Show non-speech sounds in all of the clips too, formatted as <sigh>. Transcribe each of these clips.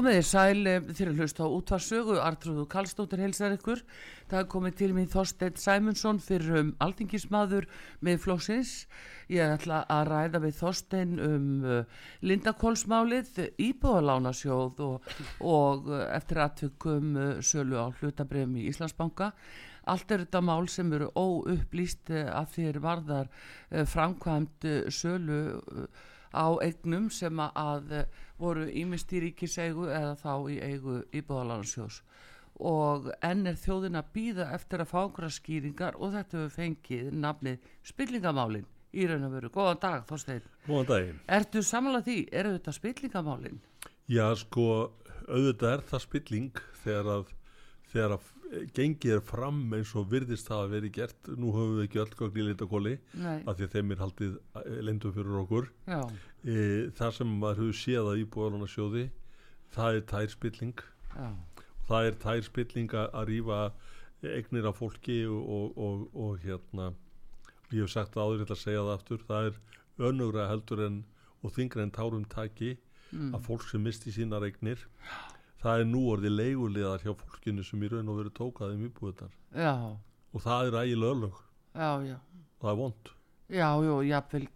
Komið þið sæl fyrir að hlusta á útvarsögu, Artrúðu Kallstóttir helsar ykkur. Það komið til mín Þorstein Sæmundsson fyrir um aldingismadur með flóksins. Ég ætla að ræða við Þorstein um uh, Lindakólsmálið, Íbúðalánasjóð og, og uh, eftir aðtökum sölu á hlutabrefum í Íslandsbanka. Allt er þetta mál sem eru óupplýst að þér varðar framkvæmt sölu á eignum sem að voru ímist í ríkiseigu eða þá í eigu íbúðalansjós og enn er þjóðin að býða eftir að fá okkur skýringar og þetta hefur fengið nafnið spillingamálin í raun og veru. Góðan dag Þorstein. Góðan daginn. Ertu samanlega því, eru þetta spillingamálin? Já sko, auðvitað er það spilling þegar að, þegar að gengið er fram eins og virðist það að veri gert nú höfum við ekki öll gögn í lindakóli af því að þeim er haldið lindum fyrir okkur e, það sem maður hefur séð að íbúðalana sjóði það er tærspilling Já. það er tærspilling að rýfa egnir af fólki og, og, og, og hérna ég hef sagt áður, ætla að segja það aftur það er önugra heldur en og þingra en tárum taki mm. að fólk sem misti sínar egnir það er nú orðið leigulegar hjá fólkinu sem í raun og veru tókaðum íbúðunar og það er ægilega örlög. Og það er vond Já, jú, jafnvel,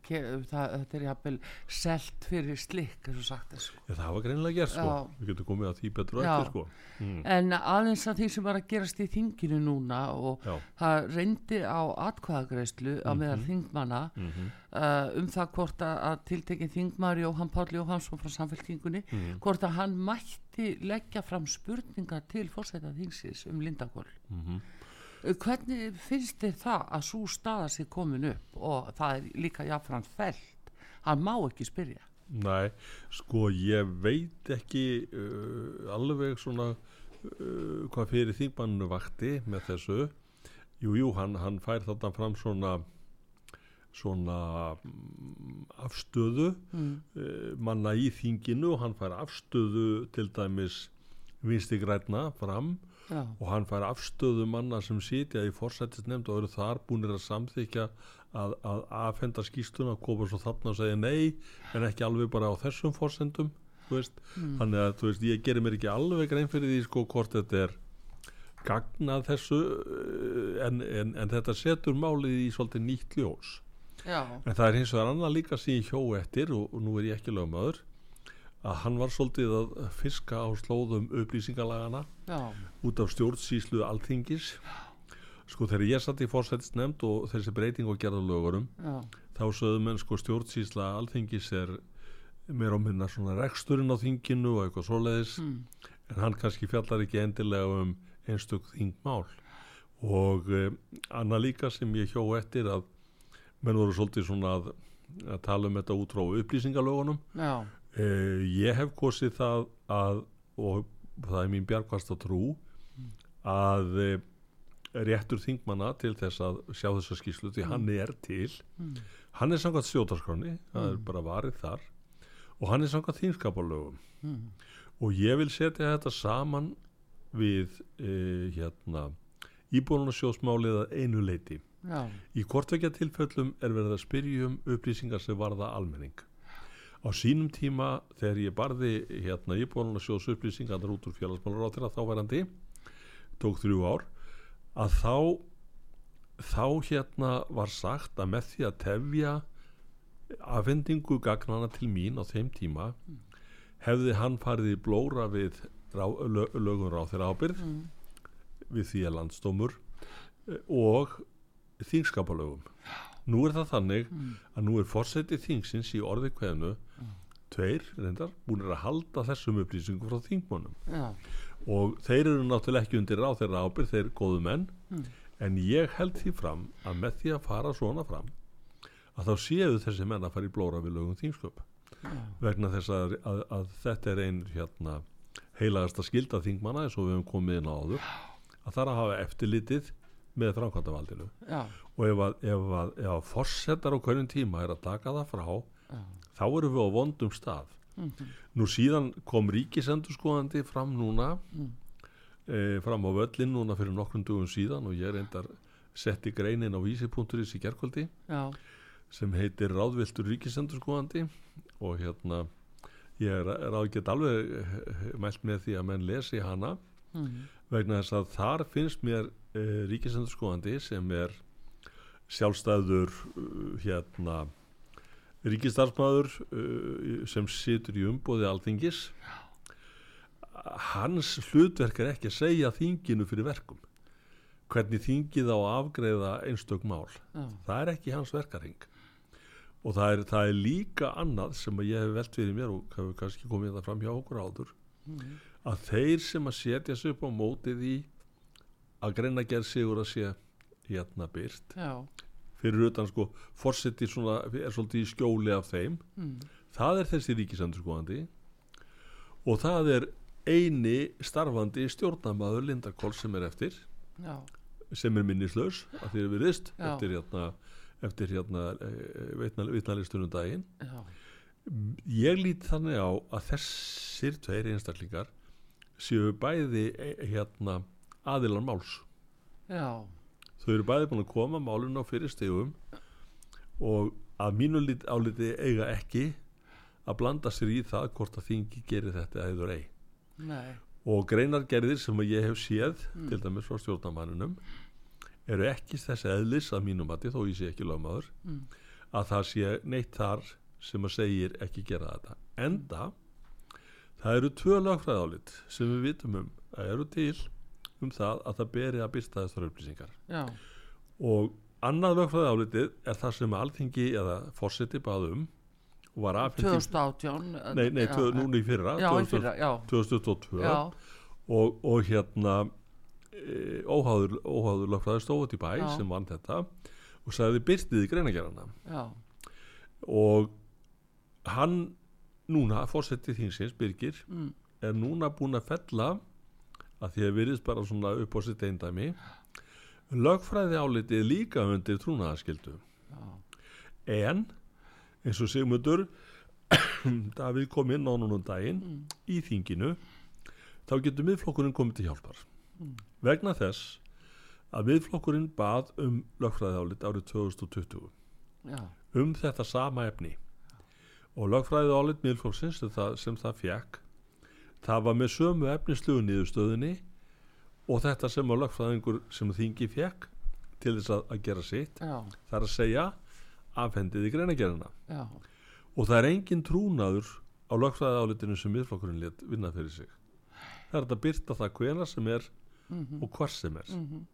það, þetta er jafnvel selt fyrir slikk, eins og sagt þessu. Já, það var greinlega gert, sko. Já. Við getum komið að því betur og eftir, sko. Mm. En aðeins að því sem var að gerast í þinginu núna og Já. það reyndi á atkvæðagreyslu á meðal mm -hmm. þingmanna mm -hmm. uh, um það hvort að, að tiltekinn þingmar Jóhann Páll Jóhannsson frá samfélkingunni, -hmm. hvort að hann mætti leggja fram spurninga til fórsætað þingsins um Lindakól. Mhm. Hvernig finnst þið það að svo staða sér komin upp og það er líka jáfnfram fælt, hann má ekki spyrja? Nei, sko ég veit ekki uh, alveg svona uh, hvað fyrir þýmbannu vakti með þessu. Jú, jú, hann, hann fær þarna fram svona svona um, afstöðu mm. uh, manna í þinginu og hann fær afstöðu til dæmis vinstigrætna fram Já. og hann fær afstöðu manna sem sitja í forsættisnefnd og eru þar búinir að samþykja að, að aðfenda skýstuna koma svo þarna og segja nei en ekki alveg bara á þessum forsendum mm. þannig að veist, ég gerir mér ekki alveg grein fyrir því sko hvort þetta er gagnað þessu eh, en, en, en þetta setur málið í svolítið nýtt ljós Já. en það er hins vegar annað líka sem ég hjó eftir og, og nú er ég ekki lögmaður að hann var svolítið að fiska á slóðum upplýsingalagana Já. út af stjórnsýslu alþingis sko þegar ég satt í fórsættisnefnd og þessi breyting og gerða lögurum Já. þá sögðum en sko stjórnsýsla alþingis er meira og minna svona reksturinn á þinginu og eitthvað svoleiðis mm. en hann kannski fjallar ekki endilega um einstök þingmál og eh, annað líka sem ég hjó eftir að menn voru svolítið svona að, að tala um þetta út frá upplýsingalögunum Já Uh, ég hef kosið það að og það er mín bjargvast að trú að uh, réttur þingmanna til þess að sjá þessa skýslu því hann er til. Hann er samkvæmt stjótarskroni það er bara varið þar og hann er samkvæmt þingskapalögum. Og ég vil setja þetta saman við uh, hérna íbúlunarsjósmálið að einu leiti Já. í kortvekja tilfellum er verið að spyrjum upplýsingar sem varða almenning á sínum tíma þegar ég barði hérna íbúinuna sjóðs upplýsingar út úr félagsmálar á þeirra þáverandi tók þrjú ár að þá þá hérna var sagt að með því að tefja afhendingu gagnana til mín á þeim tíma hefði hann farið í blóra við rá, lög, lögum ráð þeirra ábyrð mm. við því að landstómur eh, og þingskapalögum nú er það þannig Mm. að nú er fórseti þingsins í orði kveðinu tveir reyndar búin að halda þessum upplýsingum frá þingmónum já, og þeir eru náttúrulega ekki undir ráð þeirra ábyrð þeir góðu menn. Mm. en ég held því fram að með því að fara svona fram að þá séu þessi menn að fara í blóra við lögum þingsköp. Já, vegna þess að, að, að þetta er ein hérna, heilagasta skilda þingmanna eins og við hefum komið inn á áður að það er að hafa eftirlitið með framkvæmdavaldinu og ef að, ef að, ef að forsetar á hverjum tíma er að taka það frá já. þá erum við á vondum stað Mhm. nú síðan kom ríkisendurskoðandi fram núna Mm. e, fram á völlin núna fyrir nokkrum dugum síðan og ég reyndar setti greinin á vísi.is í gerkvöldi já, sem heitir Ráðviltur ríkisendurskoðandi og hérna ég er, er ágætt alveg eh, mælt með því að menn lesi hana Mhm. Vegna þess að þar finnst mér e, ríkisendurskoðandi sem er sjálfstæður uh, hérna ríkistarfsmaður uh, sem situr í umbóði alþingis hans hlutverk er ekki að segja þinginu fyrir verkum hvernig þingið á að afgreiða einstök mál. Já, það er ekki hans verkaring og það er, það er líka annað sem ég hef velt fyrir mér og hefur kannski komið það fram hjá okkur áður Mhm. að þeir sem að setja sig upp á mótið í að greina gerð sigur að sé hérna byrt já, fyrir utan sko fórseti er svolítið í skjóli af þeim mm. það er þessi ríkisendurskoðandi og það er eini starfandi stjórnamaður Lindarkól sem er eftir já, sem er minnislaus að því er virðist Já. eftir hérna eftir hérna vitnalistunum daginn já, ég lít þannig á að þessir tveir einstaklingar séu bæði e- hérna aðilar máls já, þau eru bæði búin að koma málun á fyrir stegum og að mínu lit, áliti eiga ekki að blanda sér í það hvort að þingi gerir þetta eður ei nei, og greinargerðir sem ég hef séð Mm. til dæmis frá stjórnamanninum eru ekki þessi eðlis að mínum mati þó ég sé ekki lögmaður Mm. að það sé neitt þar sem að segir ekki gera þetta. Enda það eru tvö lögfræðálit sem við vitum um að eru til um það að það beri að byrsta þessar upplýsingar. Já, og annað lögfræðálitið er það sem alþingi eða fórseti baðum var afhengt 2018 nei, nei, já, núna í fyrra já, í 2000 fyrra, já, 2022 já, og, og hérna e, óháður, óháður lögfræði stóð út í bæ sem vann þetta og sagði byrtið í greinagerana já, og hann núna, fórsetið þingsins, Birgir mm. er núna búin að fella að því að virðist bara svona upp á sitt eindæmi lögfræði álitið líka undir trúnaðaskildu já, en eins og Sigmundur <coughs> Davíð kom inn á núna um daginn mm. í þinginu þá getur miðflokkurinn komið til hjálpar Mm. vegna þess að miðflokkurinn bað um lögfræði álit árið 2020 já, um þetta sama efni og lögfræði álit miðflokksins sem það, fekk það var með sömu efnislugu niðurstöðinni og þetta sem að lögfræðingur sem þingi fekk til þess að, að gera sitt já, það er að segja afhendið í greinagerina og það er engin trúnaður á lögfræði álitinu sem miðflokkurinn létt vinna fyrir sig. Það er að byrta það hvena sem er mhm, og hvar sem er. Mhm,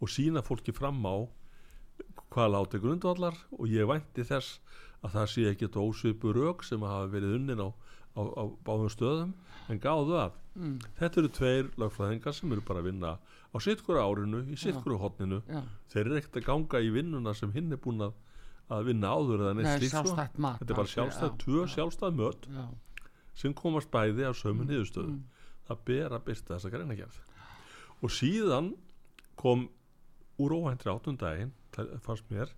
og sína fólki fram á hvað láti grundvallar og ég vænti þess að það sé ekki ósvipu rauk sem hafa verið unnin á, á, á báðum stöðum en gáðu að. Mm, þetta eru tveir lögfræðingar sem eru bara að vinna á sittkuru árinu, í sittkuru hotninu já, þeir eru ekkert að ganga í vinnuna sem hinn er búin að, að vinna áður nei, sko. sjálfstætt mat þetta er bara já, tvö já, sjálfstæð mött sem komast bæði á sömu niðurstöðu. Mm, það ber að byrta þessa greinagerð og síðan kom úr óhæntri áttundaginn fannst mér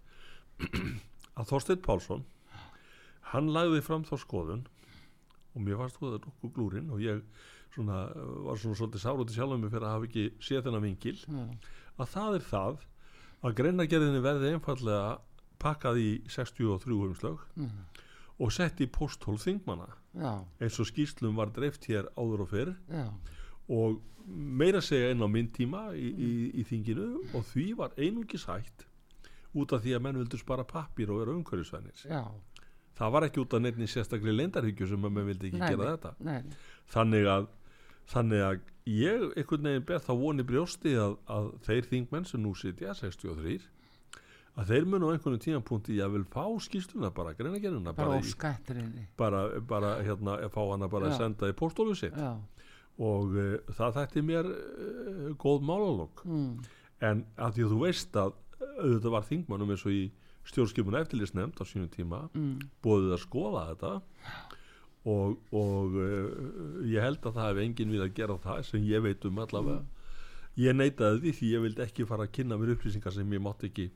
að Þorsteinn Pálsson hann lagði fram þá skoðun og mér fannst þú það nokkuð glúrin og ég svona, var svona svolítið sárúti sjálf um mig fyrir að hafa ekki séð þennan vingil já, að það er það að greinagerðinni verði einfallega pakkað í 63 umslög mm, og sett í posthól þingmanna já, eins og skýslum var dreift hér áður og fyrr. Já, og meira að segja inn á minn tíma í, í, í þinginu og því var einungi sætt út af því að menn vildu spara pappir og vera umhverjusvænir það var ekki út af nefni sérstaklega leindarhyggju sem að maður vildi ekki Nei, gera þetta. Nei, þannig að þannig að ég einhvern veginn ber þá voni brjósti að, að þeir þingmenn sem nú sitja 63 að þeir munu á einhvern tímapunkti að vil fá skýstuna bara greinagerina bara bara, bara, bara hérna fá hana bara að Já. senda í póstólu sitt. Já, og uh, það þætti mér uh, góð málalokk mm, en að því að þú veist að auðvitað var þingmannum eins og í stjórnskipun eftirlisnefnd á sínum tíma mm, bóðið að skoða þetta. Og, og uh, ég held að það hef enginn við að gera það sem ég veit um allavega. Ég neitaði því því ég vildi ekki fara að kynna mér upplýsingar sem ég mátti ekki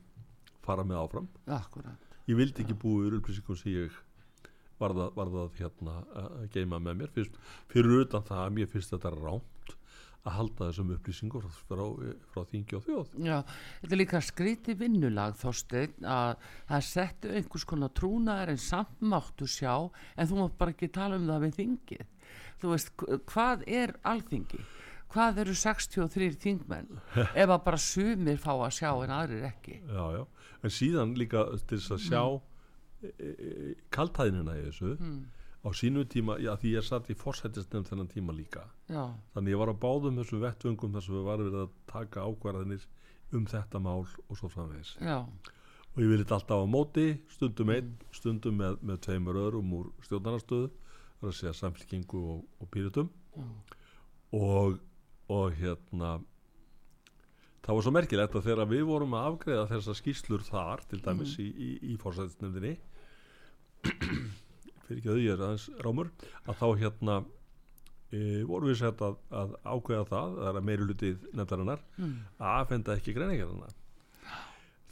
fara með áfram. Akkurat. Ég vildi ekki búið yfir upplýsingum sem ég varða, varða hérna að geima með mér. Fyrst, fyrir utan það að mér finnst þetta ránt að halda þessum upplýsingum frá, frá, þingi og þjóð Já, þetta er líka skríti vinnulag þorsteinn að það settu einhvers konar trúnaðar en samt máttu sjá en þú mátt bara ekki tala um það við þingið þú veist, hv- hvað er alþingi? Hvað eru 63 þingmenn <laughs> ef að bara sumir fá að sjá en aðrir ekki já, já. en síðan líka til þess að sjá e, e, kaltæðinina í þessu mm. Á sínu tíma, já því ég satt í forsættisnefnd þennan tíma líka. Já, þannig ég var að báðum þessu vettvöngum þar sem við varum verið að taka ákvarðanir um þetta mál og svo framvegis. Já, og ég vilja alltaf á móti stundum einn, stundum með, með tveimur öðrum úr stjórnarnastöðu það er að segja samfélkingu og, og pýrutum já, og, og hérna það var svo merkilegt að þegar við vorum að afgreða þessar skýslur þar til dæmis í, í, í fórsæðisnefndinni fyrir ekki að ég er aðeins rámur að þá hérna e, vorum við sett að, að ákveða það það er að meiri hlutið nefndarinnar mm. að afhenda ekki greinagerðina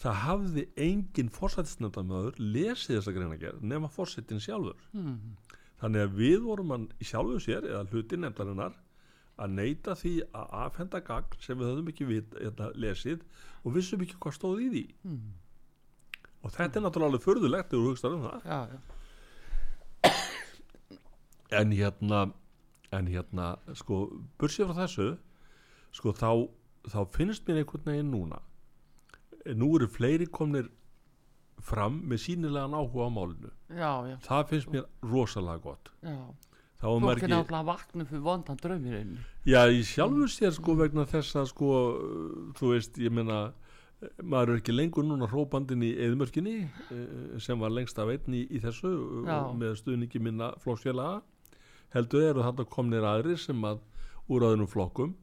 það hafði engin fórsættisnefndamöður lesið þessa greinagerð nema fórsetin sjálfur Mm. þannig að við vorum í sjálfu sér eða hluti nefndarinnar að neyta því að afhenda gagn sem við höfum ekki vit, hérna, lesið og vissum ekki hvað stóð í því Mm. og þetta er náttúrulega förðulegt þegar þú hugst um það já, já, en hérna en hérna sko bursið frá þessu sko þá, þá finnst mér einhvern veginn núna. Nú eru fleiri komnir fram með sínilegan áhuga á málinu. Já, já, það finnst mér rosalega gott. Já. þá er maður er ekki náttúrulega vaknu fyrir vondan draumirinn já í sjálfu sér sko vegna þess að sko þú veist ég meina maður er ekki lengur núna hrópandin í eðmörkinni eh, sem var lengst af einn í, í þessu með stuðningi minna flóksfélaga heldur eru þetta komnir aðrir sem að úr aðunum flokkum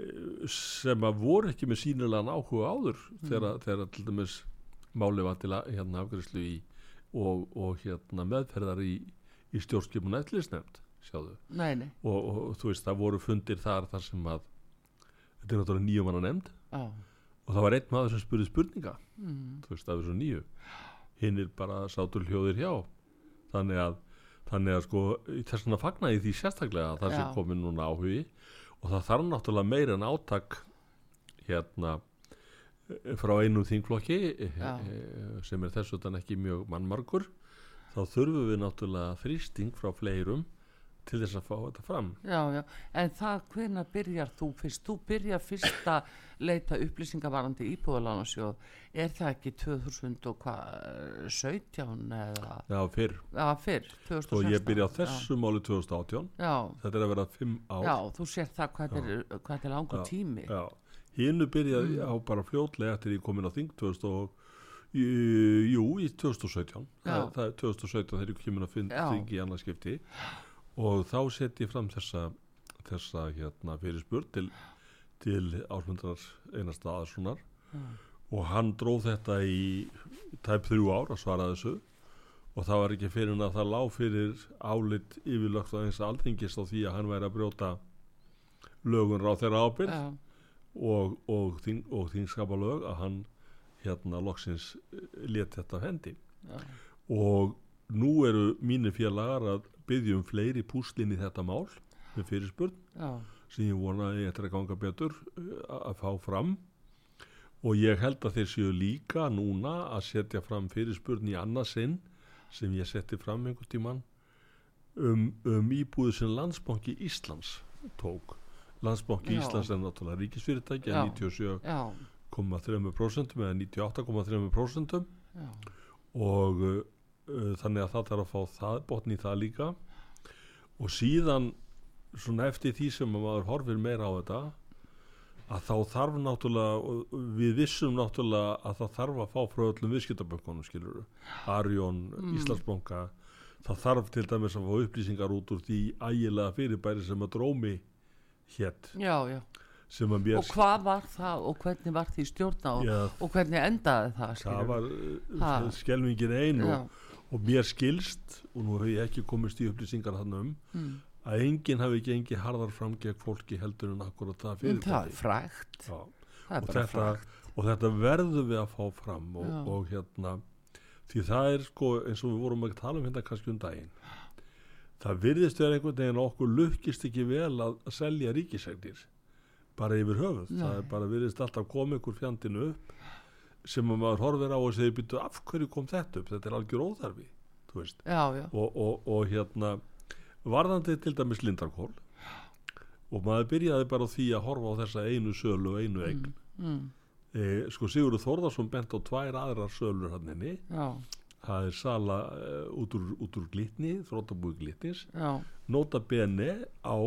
eh, sem að voru ekki með sínilegan áhuga áður þegar, þegar til dæmis máli var til að hérna afgriðslu í og, og hérna meðferðar í, í stjórnskipun eftirlisnefnd sjáðu. Nei, nei, og, og, þú veist það voru fundir þar þar sem að þetta er náttúrulega nýjum manna nefnd. Já. Og það var einn maður sem spurði spurninga. Mm. þú veist af þessu nýju hinn er bara sátur hljóðir hjá. Þannig að þannig að sko þess vegna fagna ég því sérstaklega að það sé Já. komin núna áhugi og það þarf náttúrulega meira en átak hérna frá einum þingflokki eh, eh, sem er þess utan ekki mjög mannmargur. Þá þurfum við náttúrulega þrýsting frá fleirum til þess að fá þetta fram. Já, já, en það hvenær byrjar þú fyrst? Þú byrjar fyrst að leita upplýsingavarandi íbúðalánarsjóð er það ekki 2017 eða? Já, fyrr, Já, fyrr, 2016 og ég byrja á þessu máli 2018 Já, þetta er að vera fimm ár. Já, já þú sér það hvað er, hvað er langur Já, tími. Já, hinnu byrjaði Mm. á bara fljótlega eftir ég komin á þing 2000 og jú, í 2017 það, Já. það er 2017 þegar ég komin á Já. þing í annað skipti og þá sett ég fram þessa þessa hérna fyrirspurn til, til ásmundar einasta aðerssonar og hann dróð þetta í tæp þrjú ár að svara þessu. Og það var ekki fyrir en að það lá fyrir álit yfirlögt á eins alþingis á því að hann væri að brjóta lögun ráð þeirra ábyrgð Já, og, og, þing, og þingskapalög að hann hérna loksins let þetta hendi. Já, og nú eru mínir félagar að byggja um fleiri púslinn í þetta mál með fyrirspurn já, sem ég vona að ég ætla að ganga betur uh, að fá fram. Og ég held að þeir séu líka núna að setja fram fyrirspurn í annað sinn sem ég setti fram einhvern tíman um, um íbúðu sem landsbanki Íslands tók. Landsbanki Já. Íslands er náttúrulega ríkisfyrirtæki að 97 já, 98,3% eða 98,3% já, og þannig að það þarf að fá það, botni í það líka. Og síðan svona eftir því sem að maður horfir meira á þetta að þá þarf náttúrulega við vissum náttúrulega að það þarf að fá frá öllum viðskiptabönkunum skilur Arjón, Mm. Íslandsbanka það þarf til dæmis að fá upplýsingar út úr því ægilega fyrirbæri sem að drómi hétt já, já. Mér og hvað var það og hvernig var því stjórna og, og hvernig endaði það það var Ha. uh, skelvingin ein já, og, og mér skilst og nú hef ég ekki komist í upplýsingar hann um mm. að enginn hafi gengið harðar fram gegn fólki heldur en akkurat það Mm, það er það er og þetta, og þetta verðum við að fá fram og, og hérna því það er sko eins og við vorum að tala um hérna kannski um daginn. Það virðist vera einhvern veginn að okkur lukkist ekki vel að, selja ríkisegnir bara yfir höfuð. Það Nei. er bara virðist alltaf koma ykkur fjandinu upp sem að maður horfir á og segir býtu af hverju kom þetta upp? Þetta er algjör óþarfi já, já, og, og, og hérna varðandi til dæmis lindarkól og maður byrjaði bara því að horfa á þessa einu sölu og einu eign. Mm, e, sko Sigurður Þórðarsson bent á tvær aðrar sölur hann inni. Það er sala e, út, úr, út úr glitni þróttabúi glitnis. Já, nota bene á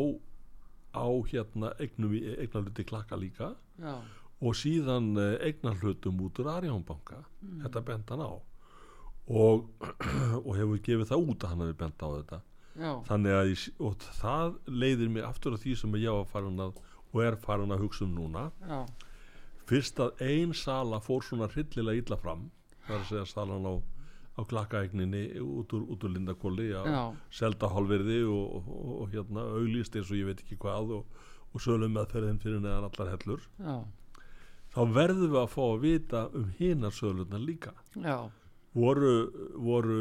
á hérna eignum, eignarluti klakka líka. Já og síðan e, eignarlutum út úr Arjónbanka Mm. þetta bent hann á. Og, <clears throat> og hefur gefið það út að hann hefur bent á þetta. Já, þannig að ég, og það leiðir mig aftur að því sem ég var farin að og er farin að hugsa um núna. Já, fyrst að ein sala fór svona hryllilega illa fram það er að segja salan á, á klakkaegninni út úr, úr Lindakóli að selda hálfverði og, og, og hérna auglýst eins og ég veit ekki hvað og, og sölum meðferðin fyrir neðan allar hellur. Já, þá verðum við að fá að vita um hinar sölurnar líka. Já, voru, voru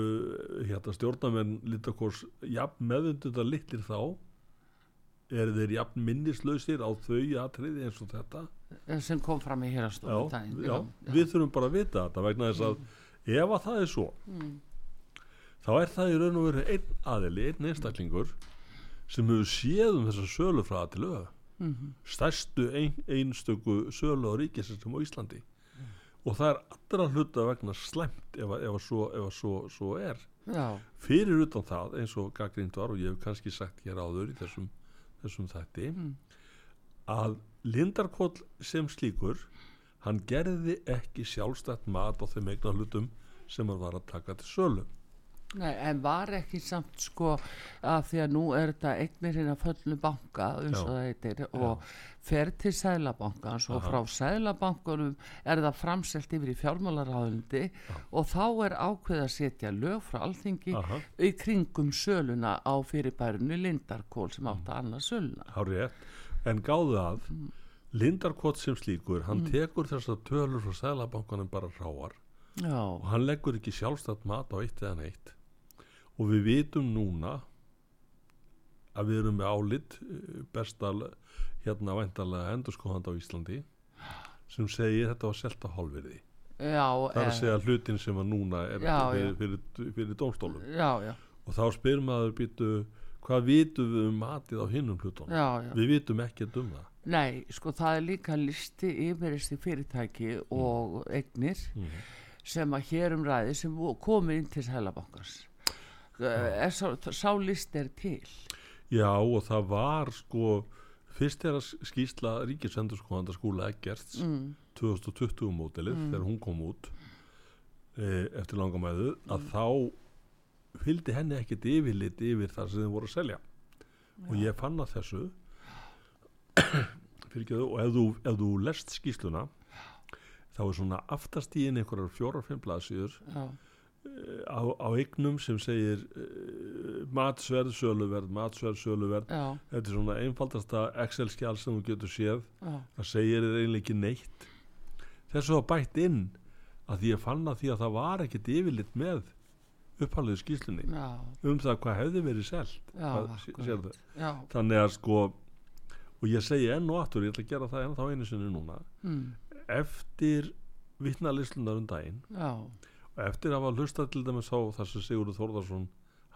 hérna stjórnamenn Lindakors jafn meðundunda litlir þá? Eru þeir jafn minnislausir á þau atriði eins og þetta? Sem kom fram í já, við þurfum bara að vita þetta vegna þess að ef að það er svo mm, þá er það í raun og veru einn aðili, einn einstaklingur sem hefur séð um þessa sölu frá að mm, stærstu ein, einstöku sölu á ríkisestum á Íslandi. Og það er allra hluta vegna slæmt ef, að- svo, svo, svo er. Já, fyrir utan það eins og gaggrínt var og ég hef kannski sagt hér áður í þessum, þessum þætti Mm. að Lindarkóll sem slíkur hann gerði ekki sjálfstætt mat á þeim eignar hlutum sem hann var að taka til sölu Nei, en var ekki samt sko að því að nú er þetta eignir hérna föllu banka eins og það heitir og fer til sælabankans og frá sælabankunum er það framselt yfir í fjármálaráðundi og þá er ákveð að setja lög frá alþingi Aha. í kringum söluna á fyrirbærinu Lindarkól sem átti að annað söluna. Hárið rétt, en gáðu að Lindarkott sem slíkur hann tekur þessar tölur frá sælabankanum bara ráar Já, og hann leggur ekki sjálfstætt mat á eitt eða neitt og við vitum núna að við erum með álit eh, besta hérna væntalega endurskoðanda á Íslandi sem segir þetta var selt á hálfverði það er að eh, segja hlutin sem að núna er Já, fyrir, fyrir, fyrir dómstólum. Já, já, og þá spyr maður býtu hvað vitum við um matið á hinnum hlutunum? Já, já. við vitum ekkert um það. Nei, sko það er líka listi yfir þessi fyrirtæki og eignir Mhm. sem að hér um ræði sem komu inn til Sælabankars er sá, sá list er til? Já og það var sko fyrst er að skýsla ríkisendurskóðanda skúla Eggerts mm, 2020 mótilið þegar hún kom út e, eftir langamæðu að þá fylgdi henni ekkert yfirlit yfir það sem þið voru að selja. Og ég fann að þessu <clears throat> fyrirgeðu og ef þú, ef þú lest skýsluna þá er svona aftast í inn einhverjar fjórar-fimm blaðsíður já, á, á eignum sem segir uh, matsverð, söluverð, matsverð, söluverð já, þetta er svona einfaldasta Excel-skjál sem þú getur séð. Já, það segir þér eiginlega ekki neitt. Þessu var bætt inn að því ég fann að því að það var ekkert yfirlit með upphaldið skýslunni já, um það hvað hefði verið selt. Þannig að sko og ég segi enn og aftur, ég ætla að gera það enn þá einu sinni núna. Mm, eftir vittnalislunar um daginn já, og eftir að hafa hlustað til dæmis á það sem Sigurður Þórðarsson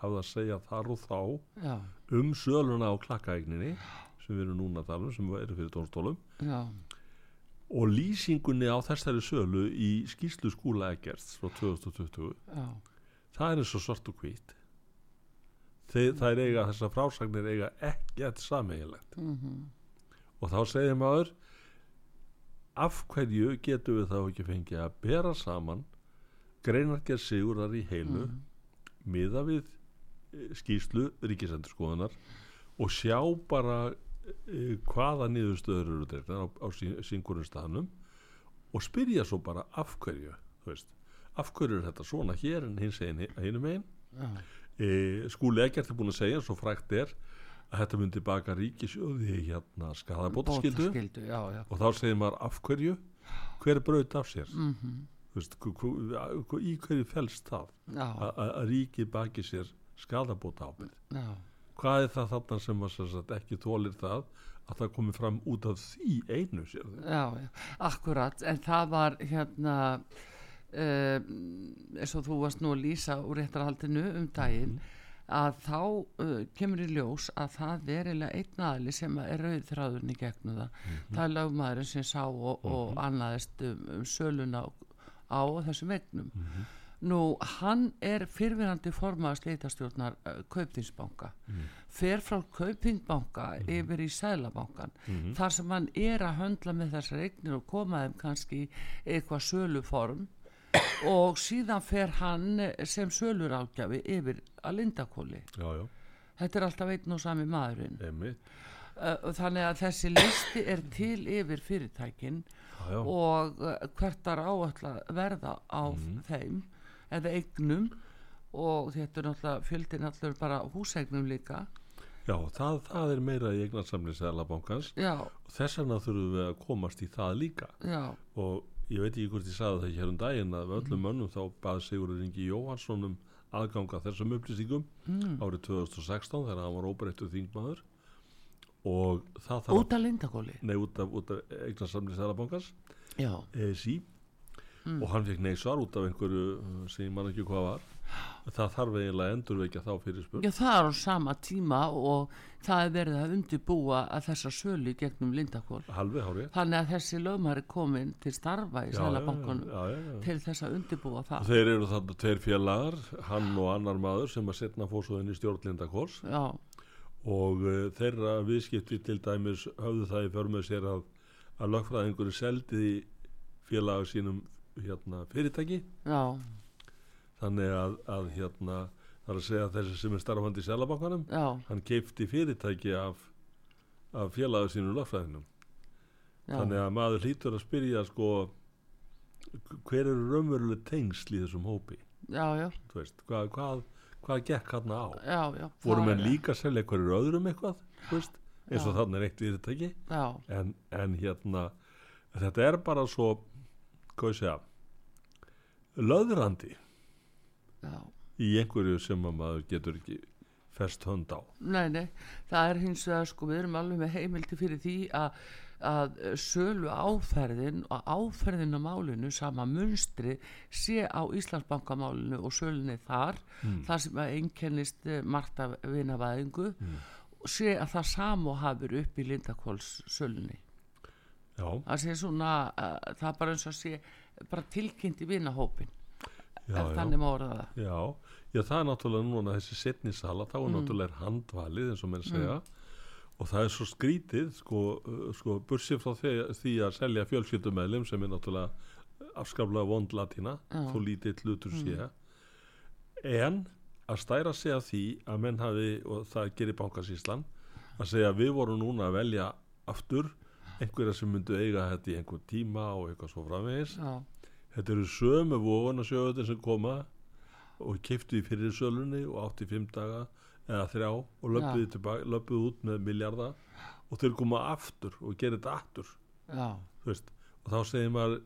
hafði að segja þar og þá já, um söluna á klakkaegninni sem við erum núna að tala um, sem eru fyrir tónstólum já, og lýsingunni á þessari sölu í skýslu skúla Eggerts frá 2020 já, það er eins og svart og hvít. Það er eiga, þessar frásagnir eiga ekkert sameiginlegt. Mhm, og þá segir maður af hverju getum við þá ekki fengið að bera saman greinargerð sigurar í heilu mhm. miða við eh, skýrslu ríkisendurskoðunar og sjá bara e, hvaða niðurstöður eru þetta á, á syngurum staðnum og spyrja svo bara af hverju þú veist, af hverju er þetta svona hér en hins hinum einn já, e, skúli ekkert er búin að segja og frækt er að þetta myndi baka ríkisjóði hérna skadabótaskildu og þá segir maður af hverju? Hver braut af sér? Mhm, Þú veist, í hverju felst það? Að ríkið baki sér skadabóta ábyrð hvað er það þarna sem sagt, ekki þólir það að það komi fram út af því einu sér já, já, akkurat en það var hérna um, eins og þú varst nú að lýsa úr réttarhaldinu um daginn að þá uh, kemur í ljós að það er eiginlega einn aðli sem er rauð þráðurinn í gegnum það. Það er lögmaðurinn sem sá og, og annaðist um, um söluna á, á þessum vegnum nú hann er fyrfinandi formaður sleitastjórnar uh, Kaupþingsbanka. Fer frá Kaupþingsbanka yfir í Sælabankan þar sem hann er að höndla með þessar eignir og koma þeim kannski eitthvað söluform. <coughs> Og síðan fer hann eh, sem sölur ágjafi yfir að lindakóli þetta er alltaf einn og sami maðurinn. Einmitt. Uh, þannig að þessi listi er til yfir fyrirtækin já, já, og uh, hvert er áallt að verða á þeim eða eignum og þetta er náttúrulega fjöldin allur bara húseignum líka. Já það, það er meira í eignarsamli Sælabankans já, og þess vegna þurfum við að komast í það líka. Já, og ég veit ekki hvort ég sagði það hér um daginn að öllum mönnum þá bað Sigurður Ingi Jóhansson um aðganga þessum upplýsingum mm. árið 2016 þegar hann var óbreyttur þingmaður út af lindakóli nei, út af, af eignarsamli Sælabankans já, ESI og hann fekk nei svar út af einhverju uh, sem ég man ekki hvað var. Það þarf eiginlega að endurvekja þá fyrir spurn já það er á sama tíma og það er verið að undirbúa að þessa sölu gegnum hárið þannig að þessi lögmar er komin til starfa í já. til þess að undirbúa Og það. Þeir eru þarna tveir félagar, hann og annar maður sem að setna fósuðin í stjórnlindakors já, og uh, þeirra viðskipti til dæmis höfðu það í förmöð sér að, að lögfræðingur seldi félaga sínum hérna, fyrirtæki. Já, þannig að, að hérna, það er að segja þessi sem er starfandi í selabankanum hann keipti fyrirtæki af, af félaga sínum lögfræðinum já, þannig að maður hlýtur að spyrja sko hver eru raunveruleg tengsl í þessum hópi? Já, já, veist, hvað, hvað, hvað gekk hann á? Já, já voru menn líka að selja hverjur öðrum eitthvað veist, eins og þarna er eitt já, en, en hérna þetta er bara svo hvað ég segja löðrandi já. í einhverju sem að maður getur ekki fest hönd á. Nei, nei, það er hins vegar sko, við erum alveg með heimildi fyrir því að, að eh, sölu áferðin og áferðin á málinu, sama munstri sé á Íslandsbankamálinu og sölunni þar, þar sem að einkennist margt af vinavæðingu og sé að það samo hafur upp í Lindakóls sölunni. já, Það sé svona, uh, það bara eins og sé bara tilkynnt í vinahópin, já, ef já, þannig má orða það. já. Það er náttúrulega núna þessi setni sala þá er Mm. náttúrulega handvalið eins og menn segja og það er svo skrítið sko, uh, sko bursið frá því, því að selja fjölskyldumælim sem er náttúrulega afskaplega vond latína þó lítið hlutur sé. En að stæra sig að því að menn hafi, og það gerir bankasíslan að segja að við vorum núna að velja aftur einhverja sem myndu eiga þetta í einhver tíma og eitthvað svo framvegis. Já, þetta eru sömu vóðunarsjóðutin sem koma og kiftu í fyrir sölunni og átti fimm daga eða þrjá og löpuðu, tilbaka, löpuðu út með miljarda og þeir koma aftur og gera þetta aftur. Og þá segir maður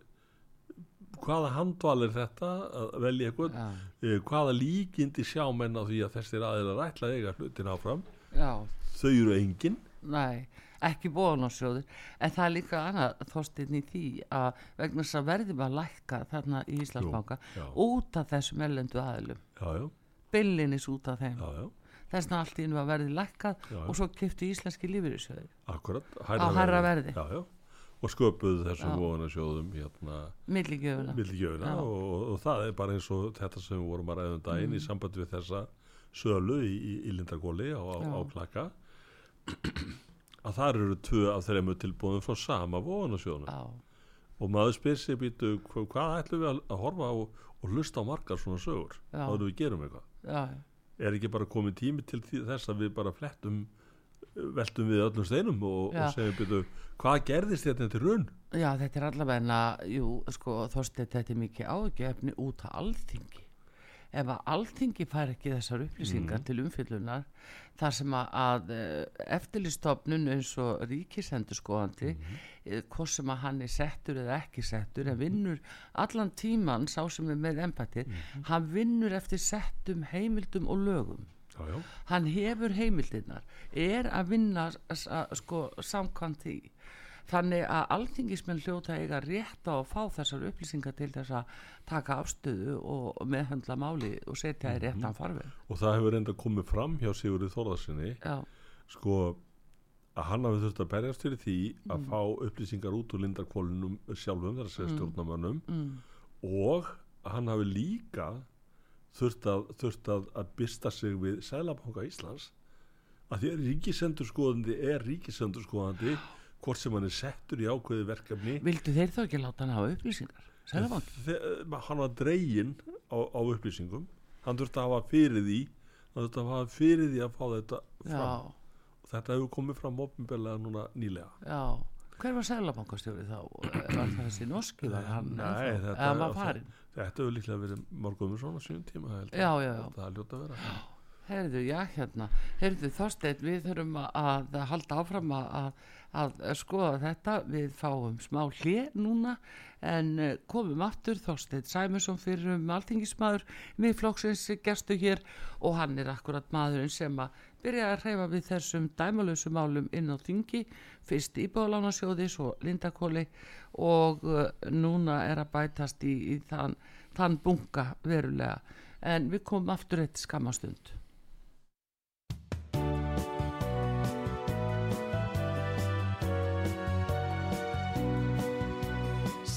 hvaða handval er þetta að velja eitthvað? Eh, hvaða líkindi sjá menn á því að þessir aðeinar ætla að eiga hlutin áfram? Já, þau eru engin. Nei, ekki bóðanársjóður en það er líka annað þóstinn í því að vegna þess að verðum að lækka þarna í Íslandsbanka já. út af þessum ellendu já, billinis út af þeim. Já, já, þess vegna allt í einu að verði lækkað Já, já. og svo kiptu íslenski lífyrirsjóður akkurat Á hærra verði. já, já. og sköpuðu þessum Já. vogunarsjóðum hérna milligjöfuna Já. og, og það er bara eins og þetta sem við vorum að ræða um daginn í sambandi við þessa sölu í, í, í Lindagóli á, á, Já. klaka að þar eru tvö af þeirra tilbúðum frá sama vogunarsjóðunum já, og maður spyr sér býtu hva- hvað ætlum við að, að horfa á og hlusta á margar svona sögur Já. áður við gerum eitthvað já, er ekki bara komið tími til þess að við bara flettum veltum við öllum steinum og, og segjum býtu hvað gerðist þetta til raun já, þetta er allavega jú, sko, þorstið þetta er mikið ágefni út að alþingi ef að alþingi fær ekki þessar upplýsingar til umfyllunar þar sem að, að eftirlistofnun eins og ríkisendurskoðandi mm hvort sem að hann er settur eða ekki settur en vinnur allan tíman sá sem er með empatið hann vinnur eftir settum heimildum og lögum. Já, já. hann hefur heimildirnar er að vinna sko, samkvæmt því þannig að alþingismenn hljóta eiga rétt á að fá þessar upplýsingar til þess að taka afstöðu og meðhandla máli og setja í réttan farveg. Og það hefur reynda komið fram hjá Sigurði Þórðarsinni já, sko að hann hafi þurft að berjast fyrir því að Mm. fá upplýsingar út úr lindarkvólinum sjálfum, þar að segja stjórnarmönnum mm, og hann hafi líka þurft að, þurft að, að byrsta sig við Sælabanka Íslands. Að því að ríkisendurskoðandi er ríkisendurskoðandi hvort sem hann er settur í ákveði verkefni. Vildu þeir þá ekki láta hann hafa upplýsingar? Hann var dregin á, á upplýsingum. Hann þurfti að hafa fyrir því hann þurfti að hafa fyrir því að fá þetta fram. Já, og þetta hefur komið fram opinberlega núna nýlega. Já. Hver var Sælabankastjóri þá? var það þessi norski? Var hann Nei, þetta- eða var farinn? þetta hefur líklega verið morgum svona sjöum tíma held ég. já, já, já. Það er ljóta að vera Heyrðu, já, hérna, heyrðu Þorsteinn, við þurfum að, halda áfram að, að, að skoða þetta, við fáum smá hlið núna, en eh, komum aftur. Þorsteinn Sæmusson fyrir um alþingismadur við flokksins gestu hér og hann er akkurat maðurinn sem að byrja að hreyfa við þessum dæmalösu málum inn á þingi, fyrst íbúðalánasjóði, svo Lindakóli og uh, núna er að bætast í, í þann, þann bunga verulega, en við komum aftur eitt skamastund.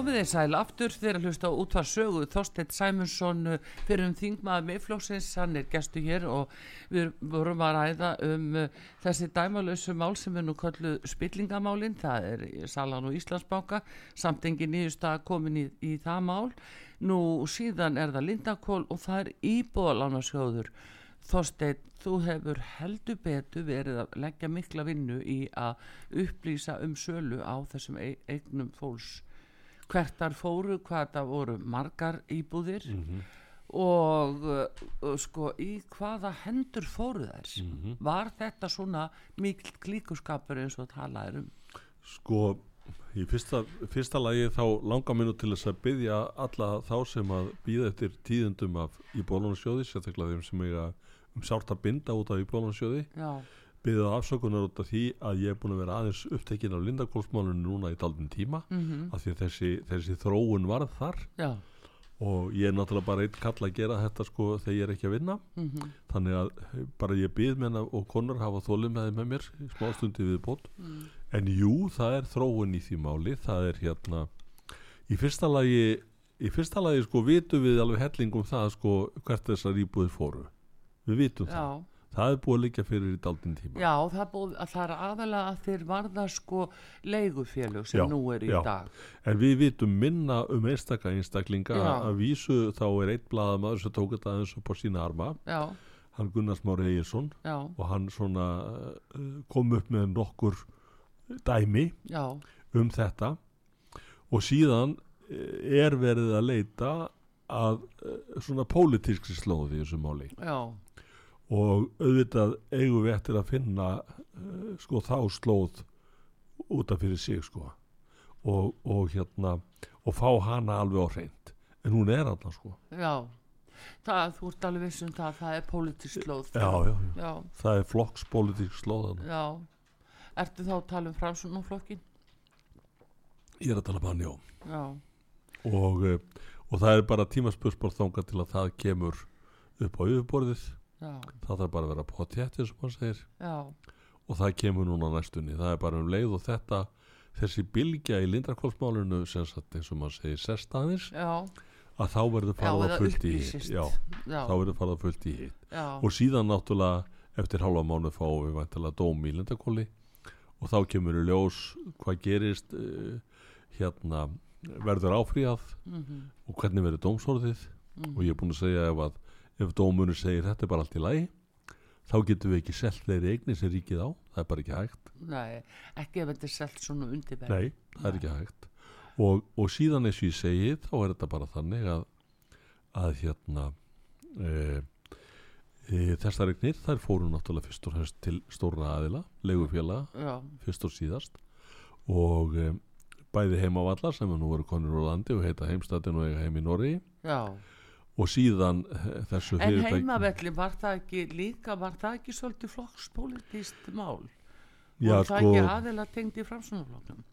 Komið þið sæl aftur. Þegar að hlusta á útvar sögu Þorsteinn Sæmundsson uh, fyrir um þingmaður miðflóksins, hann er gestu hér og við vorum að ræða um uh, þessi dæmalösu mál sem er nú kalluð spillingamálin, það er Salan og Íslandsbanka, samt engin nýjustag komin í, í það mál. Nú síðan er það Lindakól og það er íbúðalánasjóður. Þorsteinn, þú hefur heldur betur verið að leggja mikla vinnu í að upplýsa um sölu á þessum eignum fólks hvert þar fóru, hvað það voru margar íbúðir og uh, sko í hvaða hendur fóru þær? Var þetta svona mikil klíkuskapur eins og talaður um? Sko í fyrsta, fyrsta lagi þá langar mér nú til þess að byggja alla þá sem að býða eftir tíðendum af í bólunasjóði, sérstaklega þeim sem eiga um sárt að binda út af í bólunasjóði já, byggða afsökunar út af því að ég er búin að vera aðeins upptekinn af lindakólsmálunum núna í daldin tíma mm af því að þessi, þessi þróun varð þar. Já. Og ég er náttúrulega bara einn kall að gera þetta sko þegar ég er ekki að vinna. Mm þannig að bara ég byð menna og konur hafa þólum með með mér í smástundi við bótt en jú, það er þróun í því máli. Það er hérna í fyrsta lagi í fyrsta lagi sko vitum við alveg hellingum það sko hvert þessar íbúðir fóru. Við vitum já, það er búið að liggja fyrir í daldin tíma. Já það, búið, að það er aðalega að þeir varða sko leigufélög sem Já, nú er í já. dag. En við vitum minna um einstaka einstaklinga. Að vísu þá er einn blaðamaður sem tók þetta aðeins upp á sína arma. Já, hann Gunnars Mári Egirsson já, og hann svona uh, kom upp með nokkur dæmi já. um þetta. Og síðan eh, er verið að leita að eh, svona pólitískri slóði í þessu máli. Já, og auðvitað eigum við eftir að finna uh, sko þá slóð út af fyrir sig sko. Og, og hérna og fá hana alveg á hreint. En hún er alltaf sko. Já. Það, þú ert alveg viss um það það er pólitísk slóð. Já, já, já. já, það er flokkspolítik slóðan já. ertu þá að tala um framsunumflokkin ég er að tala um hann, já. Já, og, eh, og það er bara tímaspursból þanga til að það kemur upp á yfirborðið já, það þarf bara að vera potjætti sem hann segir. Já. Og það kemur núna næstunni. Það er bara um leið og þetta þessi bylgja í sagt eins og maður segir sestaðins já, að þá verður farað fullt í hitt. Þá verður farað að fullt í hitt. Og síðan náttúrulega eftir halva mánu fáum við væntalega dóm í lindakóli og þá kemur í ljós hvað gerist uh, hérna verður áfríðað mhm, og hvernig verður dómsorðið mhm. og ég er búin að segja ef, að, ef dómunur segir þetta er bara allt í lagi þá getum við ekki selt þeirri eignir sem ríkið á. Það er bara ekki hægt. Nei, ekki ef þetta er selt svona undirverð. Nei, það er ekki hægt. Og, og síðan eins og ég segi þá er þetta bara þannig að að hérna e, e, þessar eignir þær fóru náttúrulega fyrst og fremst til stóra aðila, legufélaga fyrst og síðast. Og e, bæði heimavallar sem er nú verið konur úr landi og heita heimstættin og eiga heim í Norri já og síðan eh, þessu En fyrirtæki heimavelli, var það ekki líka, var það ekki svolítið flokkspolítist mál? Já, og það ekki sko, aðeila tengd í framsunarflokknum?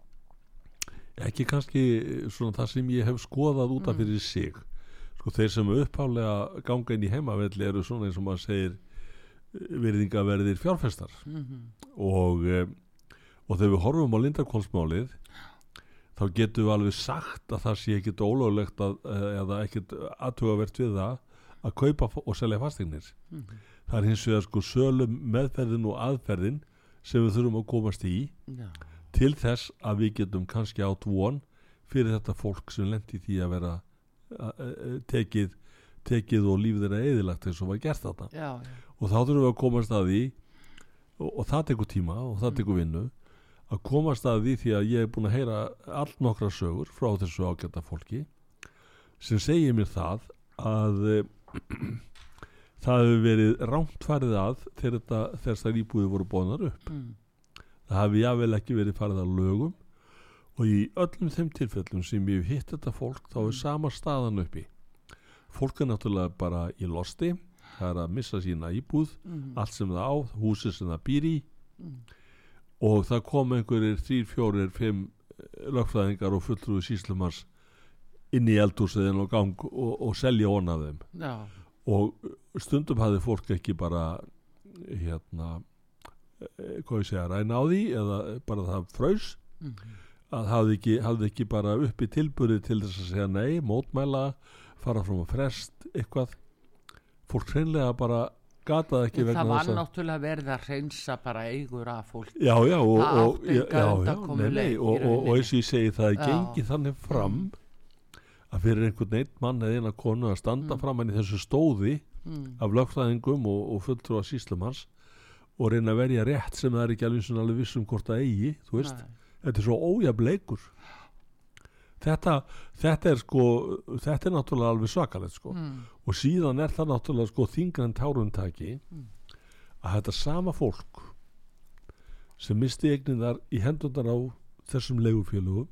ekki kannski eh, svona það sem ég hef skoðað út af Mm. fyrir sig sko þeir sem upphálega ganga inn í heimavelli eru svona eins og maður segir eh, virðingaverðir fjárfestar Mm og, e, og þegar við horfum á Lindarkólsmálið þá getum við alveg sagt að það sé ekkit ólöglegt að, eh, eða ekkit aðtugavert við það að kaupa og selja fasteignir. Mhm. það er hins vegar sko sölum meðferðin og aðferðin sem við þurfum að komast í Já, til þess að við getum kannski átt von fyrir þetta fólk sem lendi því að vera a, a, tekið, tekið og lífið þeirra eðilagt eins og var gert þarna. Já, já, og þá þurfum við að komast að því og, og það tekur tíma og það Mm. tekur vinnu að komast að því því að ég er búin að heyra allt nokkra sögur frá þessu ágæta fólki sem segir mér það að e, <clears throat> það hefur verið rámt farið að þegar þessar íbúði voru bóðnar upp. Mm, það hafi jável ekki verið farið að lögum og í öllum þeim tilfellum sem ég hef hitt þetta fólk þá er Mm. sama staðan uppi. Fólk er náttúrulega bara í losti það er að missa sína íbúð mm, allt sem það á, húsið sem það býr í. Mm, og það kom einhverjir þrýr, fjórir, fimm eh, lögfræðingar og fulltrúi síslumars inn í eldhúsiðin og gang og, og selja von af þeim. Já, og stundum hafði fólk ekki bara hérna eh, hvað ég segja, ræna á því eða bara það fröys mm, að hafði ekki, hafði ekki bara uppi tilbúrið til þess að segja nei, mótmæla fara frá að frest eitthvað. Fólk hreinlega bara gataði ekki það vegna var þess að náttúrulega verið að reynsa bara eigur af fólk já, já, og, Það og, átti undankomuleið nei, nei, í og, og, og rauninni. eins og ég segi það Já. gengið þannig fram að fyrir einhvern einn mann eða eina konu að standa Mm. fram henni þessu stóði mm, af lögfræðingum og, og fulltrú að síslumans og reyna að verja rétt sem það er ekki alveg, alveg vissum hvort það eigi þú veist, nei, þetta er svo ójafleikur þetta, þetta er sko þetta er náttúrulega alveg svakalegt sko. Mm, og síðan er það náttúrulega sko þingran tárumtaki Mm. að þetta sama fólk sem misti eigninar í hendundar á þessum leigufélugum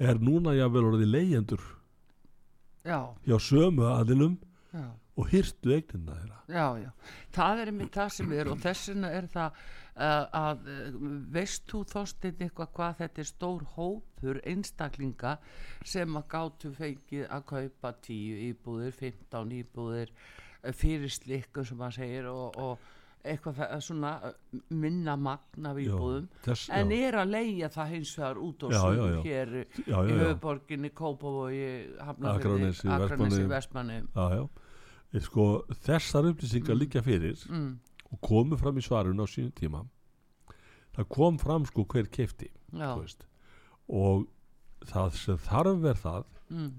er núna jável orðið leyendur já, hjá sömu aðilum já. og hyrtu eignina þeirra. Já, já, það er einmitt það sem er og þessina er það að veist þú þóstinn eitthvað hvað þetta er stór hópur einstaklinga sem að gátu fengið að kaupa 10 íbúðir, 15 íbúðir uh, fyrir slikku sem maður segir og, og eitthvað það, svona uh, minna magn af íbúðum þess, en já, er að leigja það hins vegar út Já, já, já. hér já, í já, já, höfuborginni, Kópavogi, Hafnarfirði, Akranesi. Vestmanni já, já. Ég sko, þessar upplýsingar Mm. líka fyrir mm, og komu fram í svarun á sínum tíma. Það kom fram sko hver veist. og það sem þarf er það. Mm,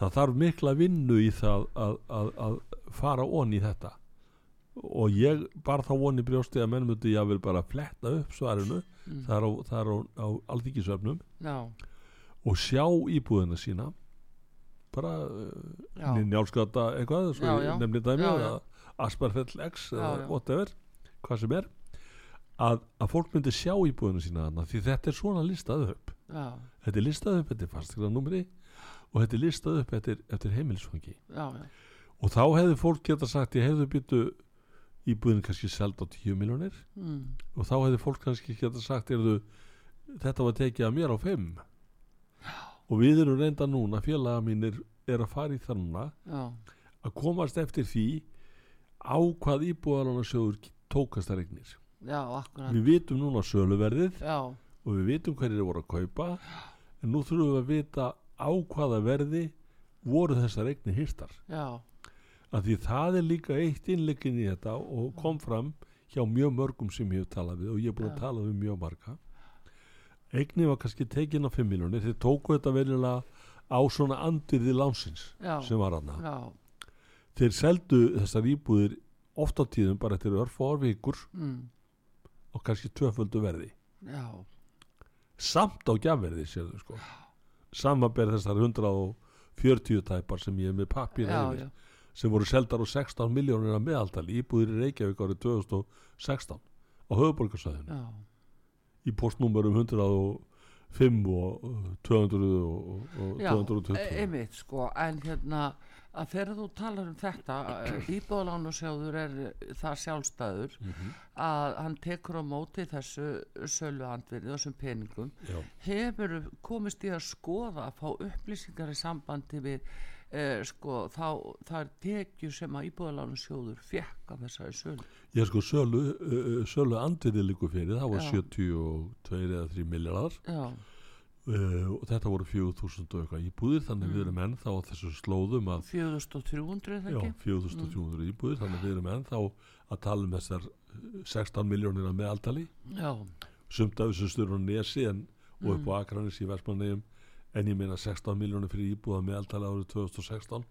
það þarf mikla vinnu í það að, að, að fara onni í þetta. Og ég bara þá voni brjósti að menn myndi ég að bara fletta upp svarinu. Mm, það er á, það er á, á alþykisöfnum já, og sjá íbúðina sína. Bara uh, njálskata eitthvað svo Já, ég já. nefni dæmi já. Asparfell X Já, eða já. whatever hvað sem er að, að fólk myndi sjá íbúðina sína þarna því þetta er svona listað upp. Já, þetta er listað upp eftir fastegnarnúmeri og þetta er listað upp eftir, eftir heimilisfangi. Já, já, og þá hefði fólk geta sagt ég hefði byttu íbúðin kannski seld á 10 miljónir mm, og þá hefði fólk kannski geta sagt erðu, þetta var tekið að mér á 5 og við erum reynda núna félaga mínir er að fara í já, að komast eftir því á hvað íbúðalánarsjóður tókast þær eignir. Já, akkurat, við vitum núna söluverðið já, og við vitum hverjir voru að kaupa en nú þurfum við að vita á hvaða verði voru þessar eignir hýrstar já, að því það er líka eitt innleikin í þetta og kom fram hjá mjög mörgum sem ég hef talað við og ég er búin að tala við mjög marga. Eignir var kannski tekin á 5 miljónir þeir tóku þetta verilega á svona andyrði lánsins sem var aðna já, þeir seldu þessar íbúðir oft á tíðum bara eftir örf og orfikur mm, og kannski tvöföldu verði. Já, samt á gjafverði séðu sko. Samanber þessar 140 tæpar sem ég er með pappir já, já, sem voru seldar á 16 miljónir að meðaldali íbúðir í Reykjavík árið 2016 á höfuborgarsæðinu já, í postnúmerum 105 og uh, 200 og, og já, 220 e- einmitt, sko, en hérna, að þegar þú talar um þetta, íbúðalánusjóður er það sjálfstæður Mhm. að hann tekur á móti þessu sölu andvirði, þessum peningum, Já. hefur komist í að skoða að fá upplýsingar í sambandi við eh, sko, þá, það er tekjur sem að íbúðalánusjóður fekk af þessari sölu. ég sko sölu, uh, sölu andriði líku fyrir það var Já. 72 eða 3 miljardar Já, uh, og þetta voru 4000 og eitthvað íbúðir þannig Mm. við erum ennþá á þessu slóðum að 4300 er það Já, ekki? 4300 íbúðir þannig við erum ennþá að tala um þessar uh, 16 miljónir að meðaldali sumt af þessu styrur á Nesi en, og upp Mm. á Akranis í Vestmannegjum en ég meina 16 miljónir fyrir íbúða meðaldali árið 2016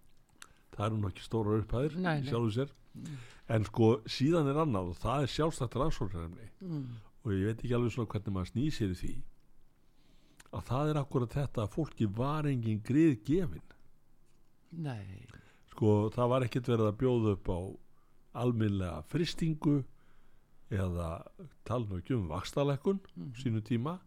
það eru nú ekki stóra upphæðir nei. sjálfur sér. En sko síðan er annað og það er sjálfstætt rannsóknarefni. Mm, og ég veit ekki alveg svona hvernig maður snýr sér í því að það er akkurat þetta að fólki var engin grið gefin. Nei, sko það var ekkert verið að bjóða upp á alminlega fristingu eða tala nú ekki um vakstalekkun Mhm. sínu tíma.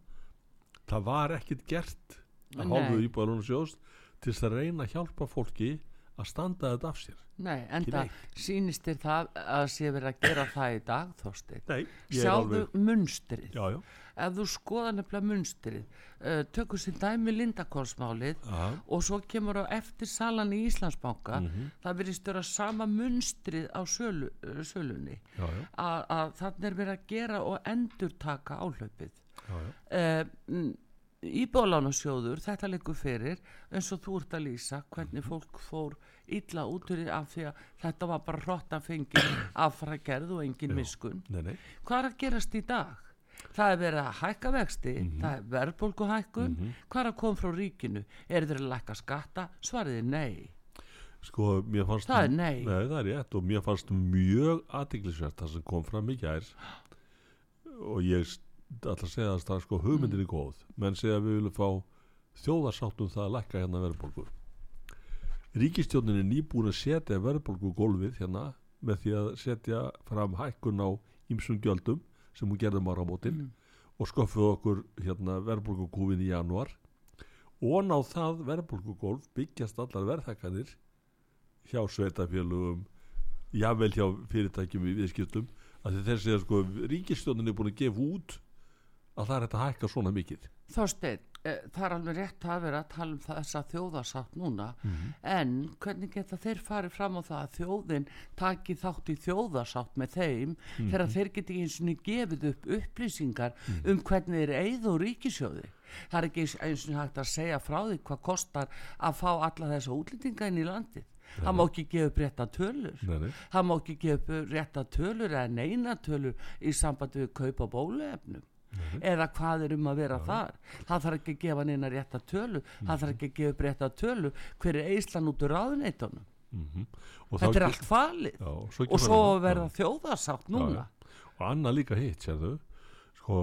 Það var ekkert gert að hálfu íbúðalónu sjóðs til þess að reyna að hjálpa fólki að standa þetta af sér nei, en það sýnist þér það að sé verið að gera það í dag, Þorstein. Nei, ég er Sjáðu alveg munstrið. Já, já, Ef þú skoða nefnilega munstrið, uh, tökur sér dæmi Lindakólsmálið já, og svo kemur á eftir salan í Íslandsbanka, Mhm. það virðist vera sama munstrið á sölu, uh, sölunni. já, já, Að, þannig er verið að gera og endurtaka áhlaupið. já, já. uh, Íbólánasjóður, þetta liggur fyrir eins og þú ert að lýsa hvernig fólk fór illa út af því að þetta var bara hrotta fengið <coughs> affra gerð og engin miskun Nei, nei, hvað er að gerast í dag? Það er verið að hækka vexti, það er verðbólguhækkun, hvað er að koma frá ríkinu? Er þeir að lækka skatta? Svarið er nei. sko mér fannst Það er nei. Nei, það er rétt og mér fannst mjög aðtiklisvert það sem kom fram í gær og ég að segja það strax sko hugmyndin er góð. Menn segja að við viljum fá þjóðarsáttum það að lækka hérna verðbólgu. Ríkistjónin er nýbúin að setja verðbólgu gólfið hérna með því að setja fram hækkun á ýmsum gjöldum sem hún gerði mára á mótin Mm. og skoffuð okkur hérna verðbólgukúfin í januar og á það verðbólgugólf byggjast allar verðhækkanir hjá sveitafélugum jável hjá fyrirtækjum í viðskiptum að þeir segja sko ríkistjónin er búin að gefa út að það er að hækka svona mikið. Þorstein, eh, það er alveg rétt að vera að tala um þessa þjóðarsátt núna Mhm. en hvernig geta þeir farið fram á það að þjóðin taki þátt í þjóðarsátt með þeim Mhm. þegar þeir geti ekki eins og gefið upp upplýsingar um hvernig þeir eigðu úr ríkisjóði það er ekki eins og hægt að segja frá því hvað kostar að fá alla þessa útlendinga inn í landið. Það má ekki gefa upp rétta tölur. Nei, nei. það má ekki gefa upp rétta tölur eða neina tölur í sambandi við kaupa bóluefnum eða hvað er um að vera þar? Það þarf ekki að gefa neina rétta tölu. Það þarf ekki að gefa upp rétta tölu. Hver er eislan út úr ráðuneytunum? Mm og, þetta er allt falið. Já, og svo, og svo að verða Já. þjóðarsátt núna. Já, og annað líka hitt, sérðu. Sko,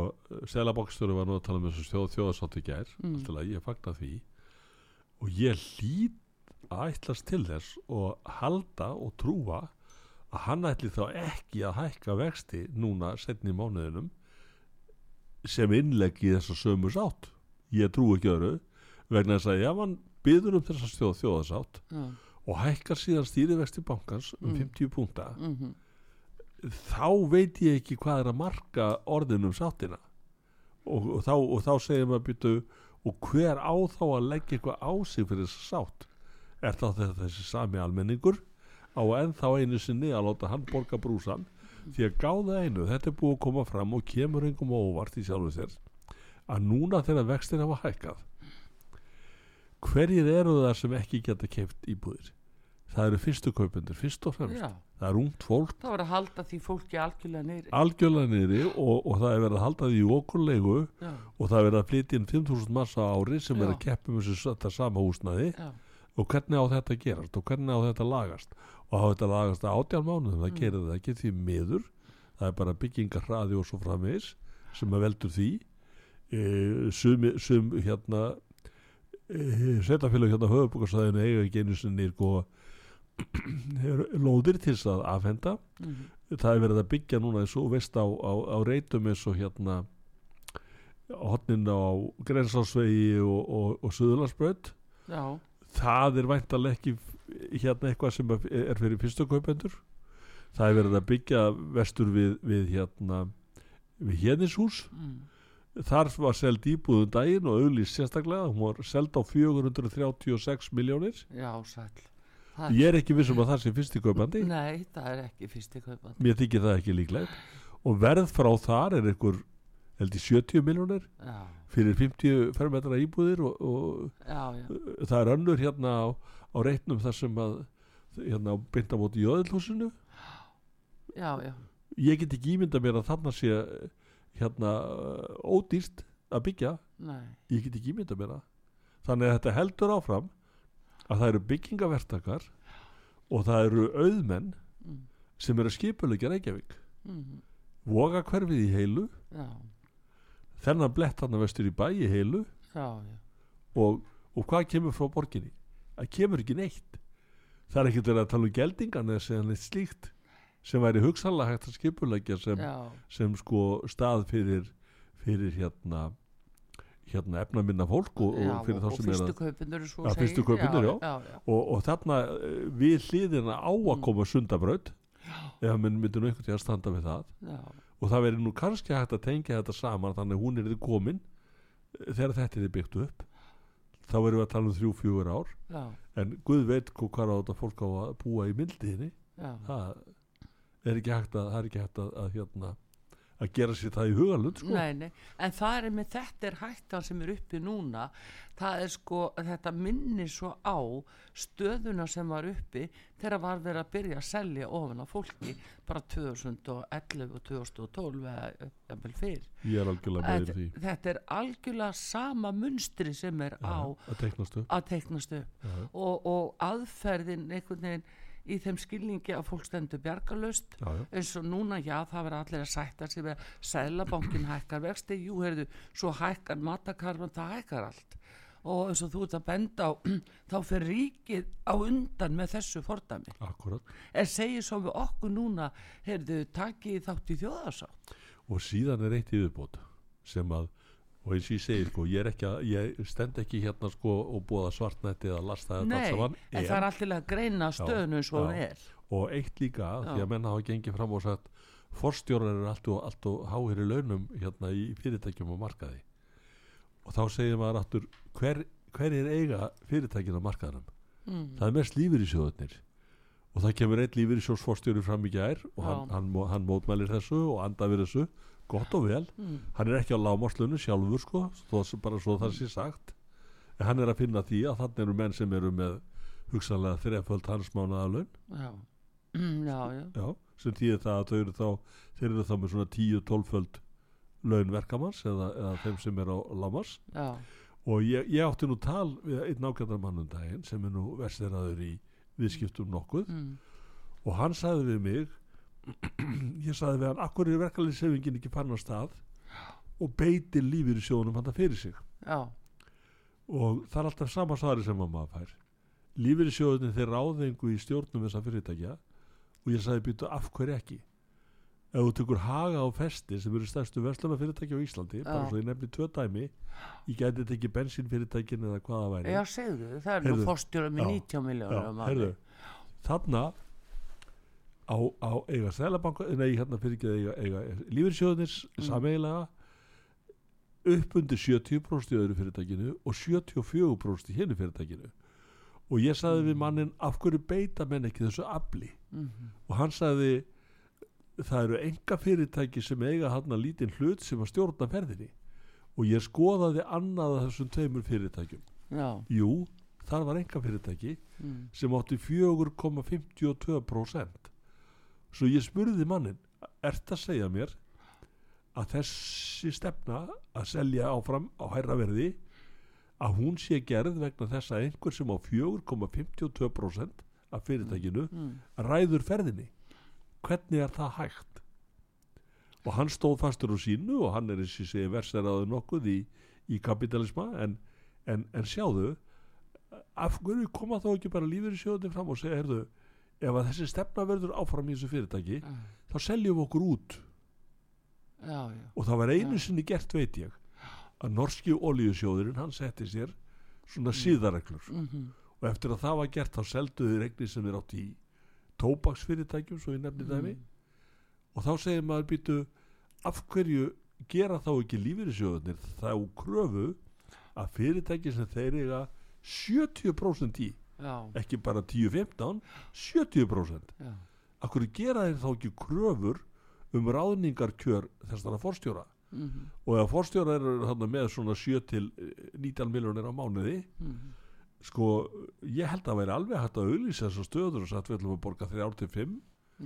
Selabokstöru var nú að tala um þessu þjóð, þjóðarsátt í gær. Mm. alltaf að ég fagna því. Og ég að ætlast til þess og halda og trúa að hann ætli þá ekki að hækka vexti núna setni í mánuðinum sem innlegg í þessa sömu sátt. Ég trú ekki öðru vegna þess að ef hann byður um þessa þjóð, þjóðasátt já, og hækkar síðan stýrivexti bankans um Mm. 50 púnta mhm, þá veit ég ekki hvað er að marka orðin um sáttina. Og, og, þá, og þá segir maður byttu og hver á þá að leggja eitthvað á sig fyrir þessa sátt? Er þá þetta þessi sami almenningur á ennþá einu sinni að láta hann borga brúsan því að gáða einu, þetta er búið að koma fram og kemur engum óvart í sjálfu sér að núna þegar vextir hafa hækkað hverjir eru það sem ekki geta keift íbúðir? Það eru fyrstu kaupendur, fyrst og fremst. Já. Það er ungt fólk. Það var að halda því fólki algjörlega neyri algjörlega niðri og, og það er verið að halda því í okurlegu já, og það er verið að flytja inn 5.000 massa ári sem er Já. að keppa um þessu sama húsnaði og hvernig á þetta að gerast og hvernig á þetta að lagast og á þetta að lagast að átján mánuðum. Það Mm. gerir það ekki því miður. Það er bara byggingar hraði og svo framvegis sem að veldur því. E, sum, sum hérna e, sveitafélag hérna höfubúkarsæðinu eiga ekki einu sinni sko, <clears throat> lóðir til þess að afhenda. Mhm, það er verið að byggja núna og þú veist á, á, á reytum eins og hérna hotnin á grensásvegi og, og, og Suðurlandsbraut. Já, það er væntalega ekki hérna eitthvað sem er fyrir fyrstu kaupendur. Það er verið að byggja vestur við, við hérna við hérnishús mm, þar var seld íbúðum daginn og auðlýst sérstaklega, hún var seld á 436 miljónir já, sæl það, ég er ekki vissum að það sé fyrsti kaupandi. Nei, það er ekki fyrsti kaupandi. Mér þykir það ekki líklegt. Og verð frá þar er einhver held í 70 miljónir fyrir 50 fermetra íbúðir og, og já, já, það er önnur hérna á, á reitnum þar sem að hérna á beinta móti jöðlhúsinu já, já. Ég get ekki ímynda mér að þarna sé hérna ódýrt að byggja. Nei, ég get ekki ímynda mér það. Þannig að þetta heldur áfram að það eru byggingavertakar og það eru auðmenn mm, sem eru skipulegja Reykjavík. Mm, voga hverfið í heilu. Já, þennan blett hann vestur í bæ í heilu. Já, já. Og, og hvað kemur frá borginni það kemur ekki neitt. Það er ekkert verið að tala um geldingan eða segja neitt slíkt sem væri hugsanlega hægt að skipulegja sem, sem sko stað fyrir fyrir hérna hérna efnaminna fólk og, já, og fyrir þá sem er að fyrstu já, og, og þarna eh, við hliðina á að Mm. koma sundabraut ef minn myndir nú einhvern tíð að standa við það. Já, og það verið nú kannski hægt að tengja þetta saman þannig að hún er þið komin eh, þegar þetta er byggt upp þá erum við að tala um þrjú, fjögur ár. Já, en Guð veit hvað á þetta fólk á að búa í mildiðinni það er ekki hægt að, að, að, hérna, að gera sér það í hugalund sko. Nei, nei, en það er með þetta er hættan sem er uppi núna. Það er sko, þetta minnir svo á stöðuna sem var uppi þegar var verið að byrja að selja ofan á fólki bara 2011 og 2012 eða jafnvel fyrr. Ég er algjörlega með því. þetta er algjörlega sama munstri sem er á að teiknast upp. að teiknast upp. Já, og, og aðferðin einhvern veginn í þeim skilningi að fólk stendur bjargalöst já, já, eins og núna, já, það verður allir að sætta sig við að sælabankin hækkar vexti, jú, heyrðu, svo hækkar matakarfan, það hækkar allt. Og eins og þú ert að benda á <clears throat> þá fyrir ríkið á undan með þessu fordæmi, akkurat en segir svo við okkur núna heyrðu, takið þátt í þjóðarsátt. Og síðan er eitt í viðbót sem að og eins og ég segir sko, ég er ekki að ég stend ekki hérna sko og búa svartnætti eða lasta þetta allt Nei, saman en það er alltaf að greina stöðnu eins og já. hún er og eitt líka því Já. að menn hafa gengið fram og sagt forstjórar eru allt og, allt og háir í launum hérna í fyrirtækjum og markaði og þá segir maður aftur hver, hver er eiga fyrirtækin á markaðanum mm. það er mest lífur í sjóðunir og það kemur einn lífur í sjóðsforstjóri fram í gær og hann, hann, hann mótmælir þessu og andar við þessu. Gott og vel. Mm. hann er ekki á lámarslunu sjálfur sko sem- bara svo það sé sagt. En hann er að finna því að þannig eru menn sem eru með hugsanlega þreföld hans mánaðalun <clears throat> já. Já, já, sem þýðir það að þau eru þá þeir eru þá með svona 10-12 föld laun verkamanns eða, eða þeim sem er á lámars og ég, ég átti nú tal við einn ágættar mannum daginn sem er nú versteraður í viðskiptum nokkuð. Mm. og hann sagði við mig <clears throat> ég sagði við hann akkur er verkalýsefingin ekki fann á stað og beitir lífið í sjónum hann fyrir sig? Já, og það er alltaf sama svari sem að maður fær. Lífið í sjóðunni þeir ráðengu í stjórnum þessa fyrirtækja og ég sagði býtu af hverju ekki ef þú tekur haga á festi sem eru stærstu verslunarfyrirtæki á Íslandi bara Já. svo ég nefni tvö dæmi ég gæti þetta ekki bensínfyrirtækin eða hvað það væri. Já, segðu, það er nú Heyrðu, fórstjóra með já, 90 miljónur Já, á á, eiga sælabanka, nei hérna fyrir ekki eiga, eiga lífyrsjóðnir Mm. sameiginlega upp undir 70% í öðru fyrirtækinu og 74% í hennu fyrirtækinu. Og ég sagði við mannin af hverju beita menn ekki þessu afli? Mhm. og hann sagði það eru enga fyrirtæki sem eiga hann að lítinn hlut sem að stjórna ferðinni. Og ég skoðaði annað af þessum tveimur fyrirtækjum. Já, jú, þar var enga fyrirtæki mm. sem átti 4,52% svo ég spurði mannin ert að segja mér að þessi stefna að selja áfram á hærra verði að hún sé gerð vegna þess að einhver sem á 4,52% af fyrirtækinu Mm. ræður ferðinni hvernig er það hægt? Og hann stóð fastur á sínu og hann er eins og sé verseraður nokkuð í, í kapitalisma en, en, en sjáðu af hverju koma þá ekki bara lífur í sjóðin fram og segja heyrðu, ef að þessi stefna verður áfram í þessu fyrirtæki Já, þá seljum við okkur út. Já, já. og það var einu Já. sinni gert veit ég að norski olíusjóðurinn hann setti sér svona síðareglur Mm og eftir að það var gert þá selduðu regnir sem er átt í tóbaksfyrirtækjum svo ég nefni dæmi. Og þá segir maður býtu af hverju gera þá ekki lífyrirsjóðunir þá kröfu að fyrirtæki sem þeir eiga 70% í Já, ekki bara 10-15 70% já, af hverju gera þeir þá ekki kröfur um ráðningarkjör þessara forstjóra? Mm og ef forstjóra þarna með svona 7 til eh, 19 miljonir á mánuði sko, ég held að væri alveg hægt að auðlýsa þessar stöður og sagt við ætlum að borga 3 til 5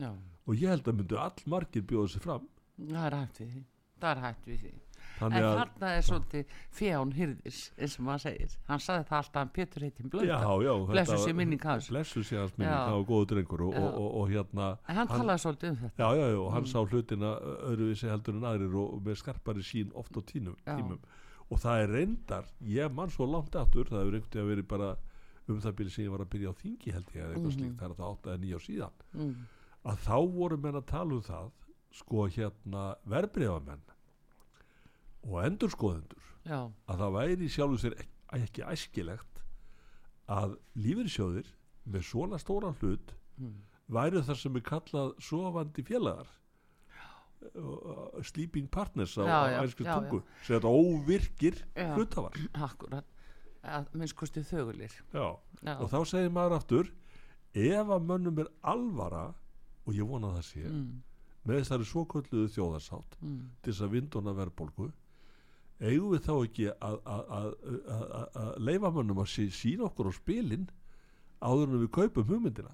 já. og ég held að myndu all margir bjóða sér fram Það er hægt við því. Er hægt við því. En þarna er svolítið fján hyrðis, eins og maður segir. Hann saði það alltaf að Pétur heitin blönda. já, já Blessuð þetta- sé minning hans. blessuð sé hans minning, það var góðu drengur og, og, og, og hérna En hann talaði svolítið um þetta. já, já, og hann sá hlutina öðruvísi heldur en aðrir og, og með skarpari sín oft á tímum og það er reyndar, ég mann svo langt aftur það hefur einhvern veginn verið bara um það byrja sem ég var að byrja á þingi held ég eða eitthvað Mhm. slíkt, það er það átt eða nýja síðan Mm. að þá voru menn að tala um það sko hérna verbreyfamenn og endurskoðendur Já, að það væri sjálfur sér ekki, ekki æskilegt að lífyrsjóðir með svona stóran hlut Mm. væru þar sem er kallað sofandi félagar sleeping partners á, já, tungu sem þetta óvirkir hlutafar akkurat. Að minnst kosti þögulir. já. Já, og þá segir maður aftur ef að mönnum er alvara og ég vona að það sé mm. með þessari svo kölluðu þjóðarsátt Mm. til þess að vinduna verðbólgu eigum við þá ekki að, að, að, að, að, að sína okkur á spilin áður en við kaupum hugmyndina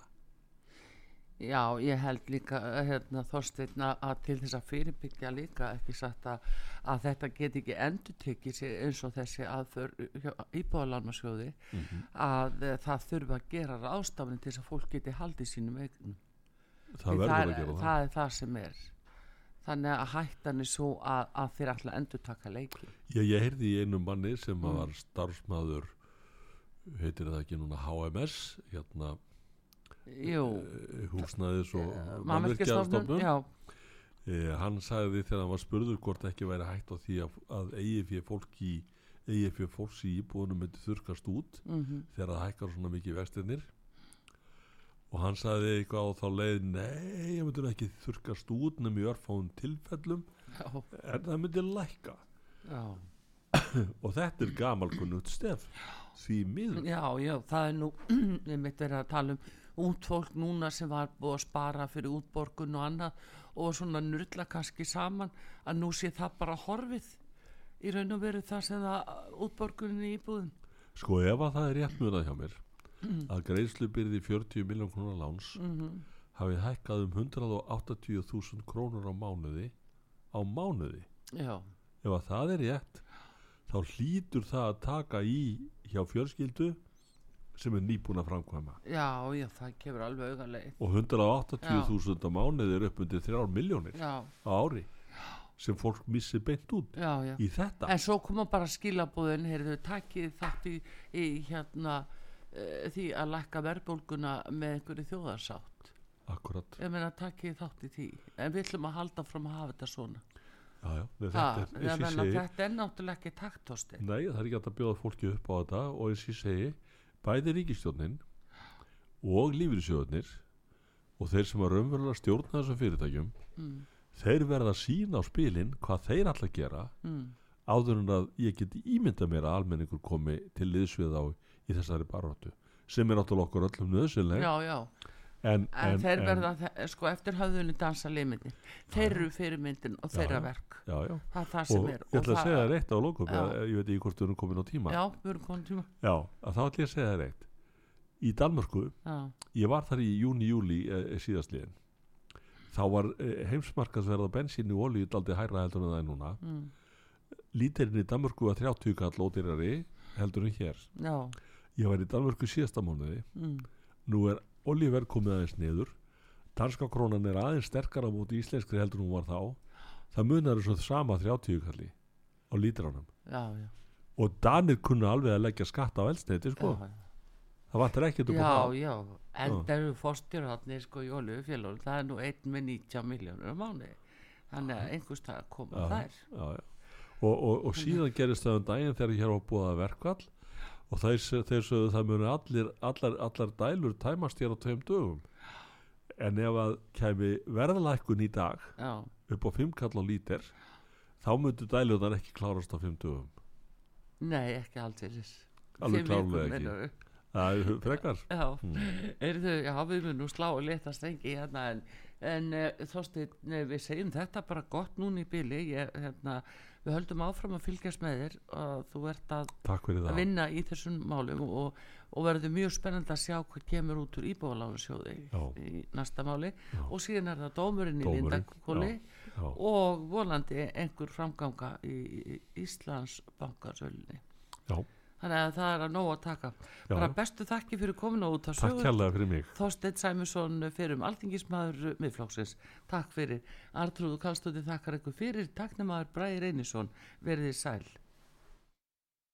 Já, ég held líka eh, hérna, Þorsteinn að til þess að fyrirbyggja líka ekki sagt að, að þetta get ekki endur tekið sér eins og þessi aðför íbúðalarmasjóði að uh, það þurfa að gera ráðstafni til þess að fólk geti haldið sínum eignum. það verður að er- gera það, það er það sem er. Þannig að hættan er svo að, að þeir að endur taka leiki. Ég, ég heyrði í einu manni sem Mm. var starfsmæður heitir það ekki núna HMS hérna Jú, eh, húsnæðis og mannverkjastofnun, mannvirkjastofnun. já, eh, hann sagði þegar hann var spurður hvort ekki væri hægt á því að, að fyrir fólki eigi fyrir fólks í íbúðunum myndi þurkast út mm þegar það hækkar svona mikið vextirnir. Og hann sagði eitthvað á þá leið nei, ég myndi ekki þurkast út nefnum í örfáum tilfellum já, en það myndi lækka. Já. og þetta er gamalkunnugt stef því miður. Já, já, það er nú <clears throat> mitt verið að tala um út fólk núna sem var búið að spara fyrir útborgun og annað og svona nurla kannski saman að nú sé það bara horfið í raun og veru það sem það útborgunin í íbúðin. Sko ef að það er rétt munað hjá mér að greiðslu byrði 40 miljón krónar láns mm hafið hækkað um 180.000 krónur á mánuði á mánuði. Já, ef að það er rétt þá hlýtur það að taka í hjá fjölskyldu sem er nýbúin að framkvæma. Já, já, það kemur alveg auðarleið og 180.000 á mánuði er upp undir 3 miljónir á ári sem fólk missi beint út já, já. í þetta. En svo koma bara skilabúðin, heyrðu, takkið þátt í, í hérna uh, því að lækka verðbólguna með einhverju þjóðarsátt. akkurat. Ég meina takkið þátt í því. En við ætlum að halda fram að hafa þetta svona. Já, já, ha, þetta, er, þetta er náttúrulega ekki taktósti nei, það er ekki að bjóða fólki upp á þetta og eins og ég segi, bæði ríkistjórnin og lífyrirsjóðnir og þeir sem að raunverulega stjórna þessum fyrirtækjum mm, þeir verða að sína á spilin hvað þeir að gera mm, áður en að ég geti ímynda mér að almenningur komi til liðsvið á í þessari baróttu sem er náttúrulega okkur öllum nöðsynleg já, já en, en, þeir verða, þe- sko, eftir höfðunni dansa limiti þeir eru fyrirmyndin og þeirra já. verk. Já, já. það er það og sem ég er ætla að segja það reitt á lókum ég, ég veit ekki hvort við erum komin á tíma. Já, við erum komin tíma. Já, að þá ætla ég að segja það reitt í Danmörku, já, ég var þar í júni-júli e, síðastliðin þá var e, heimsmarkaðsverð á bensínu og olíu daldi hærra heldur en það er núna. Mm, lítirinn í Danmörku var 30 kall ódýrari heldur en hér. Já. Ég var í Danmörku síðasta mánuði. Mm, nú er olíuverð komið aðeins niður. Danska krónan er aðeins sterkara múti íslenskri heldur hún var þá. Það munar þessu sama 30 kalli á lítranum já, já, og Danir kunna alveg að leggja skatt á eldsneiti sko, já, það vantar upp á já, já. Það eru fórstjórnarnir sko í olíufélagum það er nú einn með 90 miljónur á mánu þannig að einhvers það koma þær. já, já. Og, og, og síðan gerist það um daginn þegar hér var búið að verkvall og þeir, sögðu það muni allir, allar, allar dælur tæmast hér á tveim dögum. En ef að kæmi verðlækkun í dag já, upp á 5 kall á lítir þá myndu dælunar ekki klárast á 5 dögum. Nei ekki aldrei Alveg klárlega ekki. það er frekar. Já, já, við munum slá og leta strengi hérna en, en uh, þóstin, við segjum þetta bara gott núna í byli ég, hérna, við höldum áfram að fylgjast með þér og þú ert að, að vinna í þessum málum og, og verður mjög spennandi að sjá hvað kemur út úr íbúðaláðursjóði Já. í næsta máli. Og síðan er það dómurinn í Lindakóli já. og volandi einhver framganga í, Íslands bankasölunni já, þannig að það er að nóg að taka Já. bara bestu þakki fyrir komin út takk kærlega fyrir mig Þorsteinn Sæmusson fyrir um alþingismæður miðflóksins. Takk fyrir. Artrúðu Kallstóti þakkar ykkur fyrir. Takk nemaður Bræði Reynisson. Verðið sæl.